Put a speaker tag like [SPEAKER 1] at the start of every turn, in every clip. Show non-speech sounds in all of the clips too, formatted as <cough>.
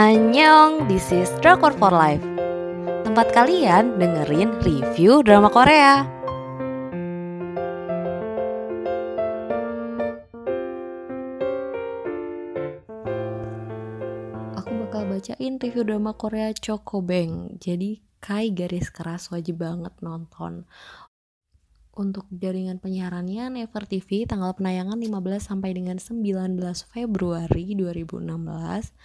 [SPEAKER 1] Annyeong, this is Drakor for Life. Tempat kalian dengerin review drama Korea. Aku bakal bacain review drama Korea Choco Bang Jadi Kai garis keras wajib banget nonton. Untuk jaringan penyiarannya Never TV tanggal penayangan 15 sampai dengan 19 Februari 2016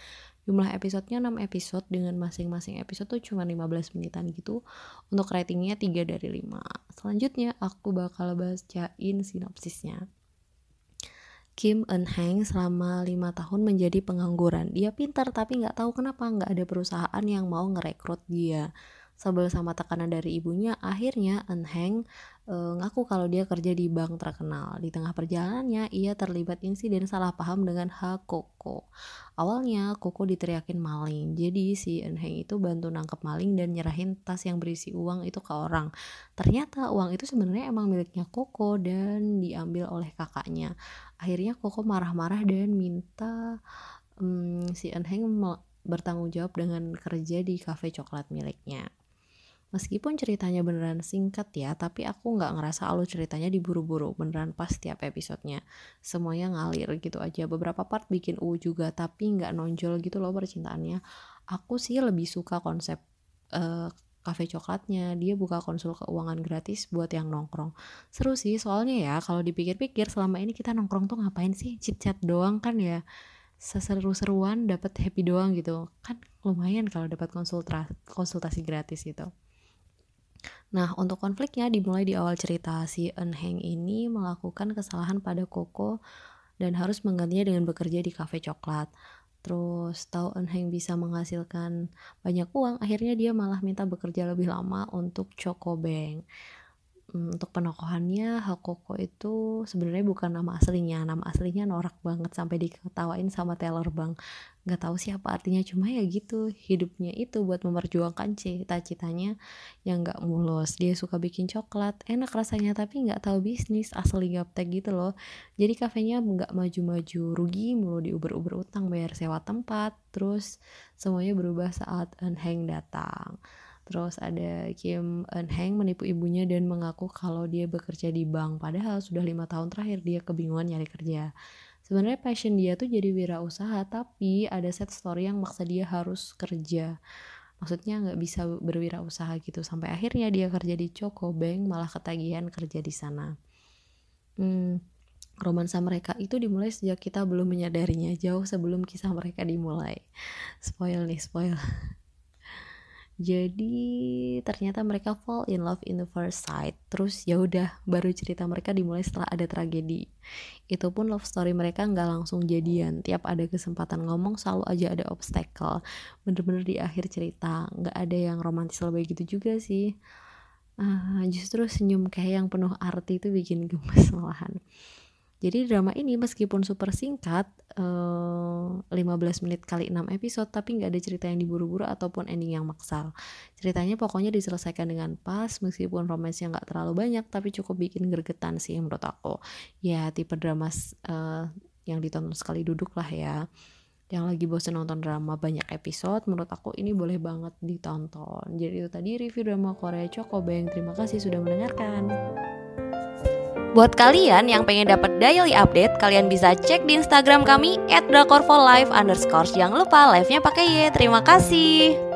[SPEAKER 1] jumlah episodenya 6 episode dengan masing-masing episode tuh cuma 15 menitan gitu untuk ratingnya 3 dari 5 selanjutnya aku bakal bacain sinopsisnya Kim Eun Hang selama lima tahun menjadi pengangguran. Dia pintar tapi nggak tahu kenapa nggak ada perusahaan yang mau ngerekrut dia. Sebel sama tekanan dari ibunya, akhirnya Eun Hang e, ngaku kalau dia kerja di bank terkenal. Di tengah perjalanannya, ia terlibat insiden salah paham dengan Ha Koko. Awalnya, Koko diteriakin maling. Jadi si Eun Hang itu bantu nangkep maling dan nyerahin tas yang berisi uang itu ke orang. Ternyata uang itu sebenarnya emang miliknya Koko dan diambil oleh kakaknya. Akhirnya Koko marah-marah dan minta um, si Eun Hang bertanggung jawab dengan kerja di kafe coklat miliknya. Meskipun ceritanya beneran singkat ya, tapi aku nggak ngerasa alur ceritanya diburu-buru, beneran pas tiap episodenya. Semuanya ngalir gitu aja. Beberapa part bikin u juga, tapi nggak nonjol gitu loh percintaannya. Aku sih lebih suka konsep uh, cafe coklatnya dia buka konsul keuangan gratis buat yang nongkrong seru sih soalnya ya kalau dipikir-pikir selama ini kita nongkrong tuh ngapain sih chit chat doang kan ya seseru-seruan dapat happy doang gitu kan lumayan kalau dapat konsultasi gratis gitu Nah, untuk konfliknya dimulai di awal cerita si Eun Heng ini melakukan kesalahan pada Koko dan harus menggantinya dengan bekerja di kafe coklat. Terus tahu Eun Heng bisa menghasilkan banyak uang, akhirnya dia malah minta bekerja lebih lama untuk Choco Bank. Hmm, untuk penokohannya Hakoko itu sebenarnya bukan nama aslinya. Nama aslinya norak banget sampai diketawain sama Taylor Bang. Nggak tahu siapa artinya cuma ya gitu hidupnya itu buat memperjuangkan cita-citanya yang nggak mulus. Dia suka bikin coklat enak rasanya tapi nggak tahu bisnis asli gaptek gitu loh. Jadi kafenya nggak maju-maju rugi mulu diuber-uber utang bayar sewa tempat terus semuanya berubah saat Enheng datang Terus ada Kim Eun Hang menipu ibunya dan mengaku kalau dia bekerja di bank. Padahal sudah lima tahun terakhir dia kebingungan nyari kerja. Sebenarnya passion dia tuh jadi wirausaha, tapi ada set story yang maksa dia harus kerja. Maksudnya nggak bisa berwirausaha gitu. Sampai akhirnya dia kerja di Choco Bank malah ketagihan kerja di sana. Hmm, romansa mereka itu dimulai sejak kita belum menyadarinya jauh sebelum kisah mereka dimulai. Spoil nih, spoil. Jadi ternyata mereka fall in love in the first sight. Terus ya udah baru cerita mereka dimulai setelah ada tragedi. Itu pun love story mereka nggak langsung jadian. Tiap ada kesempatan ngomong selalu aja ada obstacle. Bener-bener di akhir cerita nggak ada yang romantis lebih gitu juga sih. Uh, justru senyum kayak yang penuh arti itu bikin gemes <laughs> malahan. Jadi drama ini meskipun super singkat, uh, eh, 15 menit kali 6 episode, tapi nggak ada cerita yang diburu-buru ataupun ending yang maksal. Ceritanya pokoknya diselesaikan dengan pas, meskipun romansnya nggak terlalu banyak, tapi cukup bikin gergetan sih menurut aku. Ya tipe drama uh, yang ditonton sekali duduk lah ya. Yang lagi bosen nonton drama banyak episode, menurut aku ini boleh banget ditonton. Jadi itu tadi review drama Korea Choco Bang. Terima kasih sudah mendengarkan. Buat kalian yang pengen dapat daily update, kalian bisa cek di Instagram kami @drakorfolive_. Jangan lupa live-nya pakai Y. Terima kasih.